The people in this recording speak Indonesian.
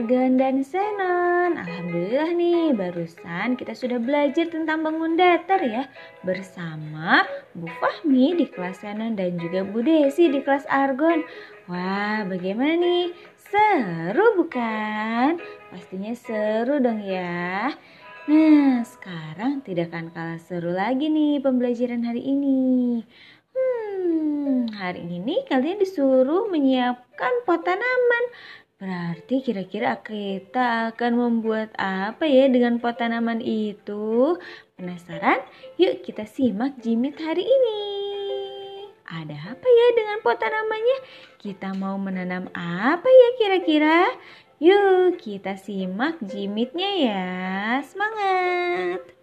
Argon dan Senon. Alhamdulillah nih, barusan kita sudah belajar tentang bangun datar ya. Bersama Bu Fahmi di kelas Senon dan juga Bu Desi di kelas Argon. Wah, bagaimana nih? Seru bukan? Pastinya seru dong ya. Nah, sekarang tidak akan kalah seru lagi nih pembelajaran hari ini. Hmm, hari ini kalian disuruh menyiapkan pot tanaman. Berarti kira-kira kita akan membuat apa ya dengan pot tanaman itu? Penasaran? Yuk kita simak jimit hari ini. Ada apa ya dengan pot tanamannya? Kita mau menanam apa ya kira-kira? Yuk kita simak jimitnya ya. Semangat!